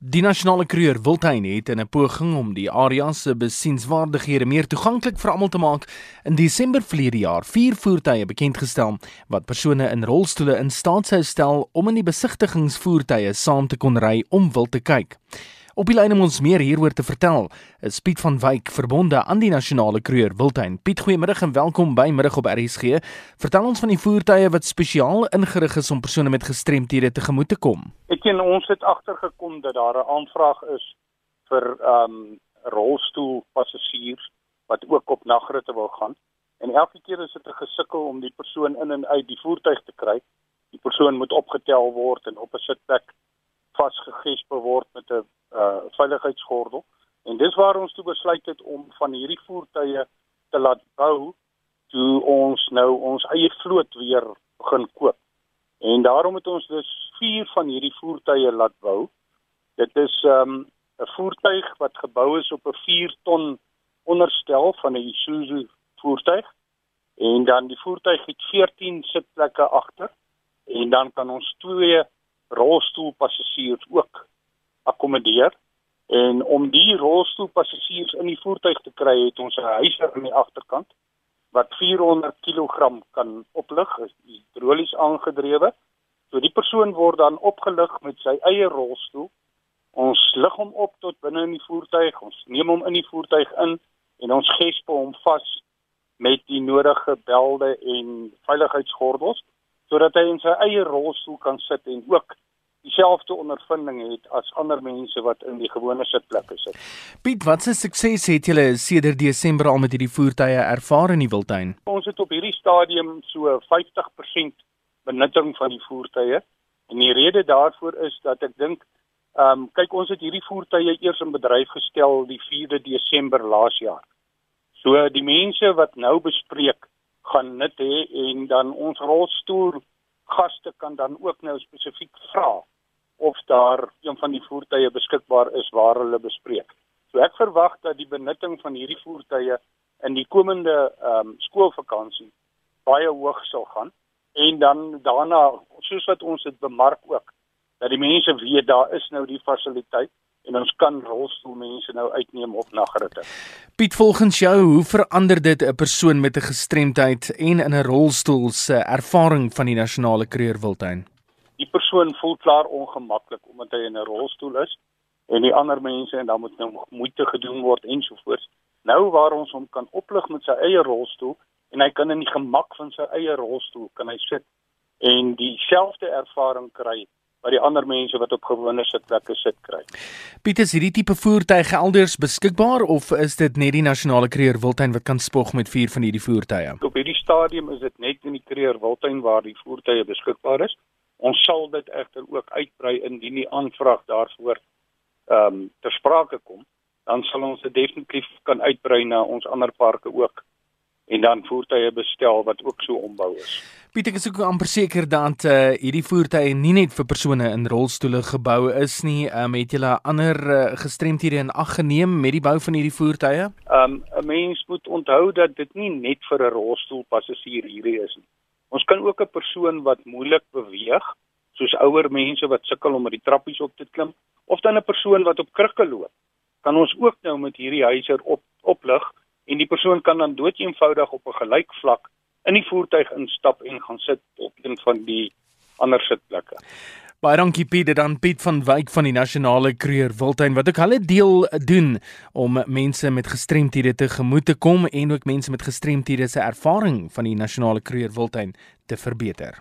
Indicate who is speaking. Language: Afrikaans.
Speaker 1: Die nasionale kreer Wildtuin het in 'n poging om die area se besienswaardighede meer toeganklik vir almal te maak, in Desember verlede jaar vier voertuie bekend gestel wat persone in rolstoele in staat sou stel om in die besigtigingsvoertuie saam te kon ry om wild te kyk. Op die lyn om ons meer hieroor te vertel, is Piet van Wyk verbonde aan die nasionale kreer Wildtuin. Piet, goeiemiddag en welkom by Middag op RSG. Vertel ons van die voertuie wat spesiaal ingerig is om persone met gestremthede tegemoet te kom.
Speaker 2: Ek en ons het agtergekom dat daar 'n aanvraag is vir ehm um, rolstoelpassasiers wat ook op nagritte wil gaan. En elke keer is dit 'n gesukkel om die persoon in en uit die voertuig te kry. Die persoon moet opgetel word en op 'n sitplek vasgegesp word met 'n uh veiligheidsgordel. En dis waar ons toe besluit het om van hierdie voertuie te laat bou toe ons nou ons eie vloot weer begin koop. En daarom het ons dus 4 van hierdie voertuie laat bou. Dit is um 'n voertuig wat gebou is op 'n 4 ton onderstel van 'n Isuzu voertuig. En dan die voertuig het 14 sitplekke agter en dan kan ons twee rolstoelpassasiers ook akkommodeer. En om die rolstoelpassasiers in die voertuig te kry, het ons 'n huiser aan die agterkant wat 400 kg kan oplig, is hidrolies aangedrewe. So die persoon word dan opgelig met sy eie rolstoel. Ons lig hom op tot binne in die voertuig. Ons neem hom in die voertuig in en ons gesp hom vas met die nodige belde en veiligheidsgordels sodat hy in sy eie rolstoel kan sit en ook dieselfde ondervinding het as ander mense wat in die gewone sitplekke sit.
Speaker 1: Piet, wat se sukses het julle sedert Desember al met hierdie voertuie ervaar in die Wildtuin?
Speaker 2: Ons het op hierdie stadium so 50% benutting van die voertuie en die rede daarvoor is dat ek dink ehm um, kyk ons het hierdie voertuie eers in bedryf gestel die 4de Desember laas jaar. So die mense wat nou bespreek gaan net hê en dan ons rolstoel gaste kan dan ook nou spesifiek vra of daar een van die voertuie beskikbaar is waar hulle bespreek. So ek verwag dat die benutting van hierdie voertuie in die komende ehm um, skoolvakansie baie hoog sal gaan en dan daarna soos wat ons dit bemark ook dat die mense weet daar is nou die fasiliteit en ons kan rolstoelmense nou uitneem op nagritte.
Speaker 1: Piet, volgens jou, hoe verander dit 'n persoon met 'n gestremdheid en in 'n rolstoel se ervaring van die nasionale kreerwildtuin?
Speaker 2: Die persoon voel klaar ongemaklik omdat hy in 'n rolstoel is en die ander mense en dan moet nou moeite gedoen word ensovoorts. Nou waar ons hom kan oplig met sy eie rolstoel en hy kan in die gemak van sy eie rolstoel kan hy sit en dieselfde ervaring kry wat die ander mense wat op gewone sitplekke sit kry.
Speaker 1: Pieter, is hierdie tipe voertuie elders beskikbaar of is dit net die nasionale kreer wildtuin wat kan spog met vier van hierdie voertuie?
Speaker 2: Op hierdie stadium is dit net in die kreer wildtuin waar die voertuie beskikbaar is. Ons sal dit egter ook uitbrei indien die aanvraag daarvoor ehm um, ter sprake kom, dan sal ons dit definitief kan uitbrei na ons ander parke ook en dan voertuie bestel wat ook so ombou is.
Speaker 1: Pieter, ek is ook amper seker dat uh, hierdie voertuie nie net vir persone in rolstoele gebou is nie. Um, het julle ander uh, gestremthede in ag geneem met die bou van hierdie voertuie?
Speaker 2: Um 'n mens moet onthou dat dit nie net vir 'n rolstoelpassasier hierdie is nie. Ons kan ook 'n persoon wat moeilik beweeg, soos ouer mense wat sukkel om met die trappies op te klim, of dan 'n persoon wat op krikke loop, kan ons ook nou met hierdie huiser op oplig en die persoon kan dan doeteenvoudig op 'n gelyk vlak in die voertuig instap en gaan sit op een van die ander sitplekke.
Speaker 1: Baie dankie Piet, dan Piet van Wyk van die Nasionale Kreer Wildtuin wat ook hulle deel doen om mense met gestremthede te gemoet te kom en ook mense met gestremthede se ervaring van die Nasionale Kreer Wildtuin te verbeter.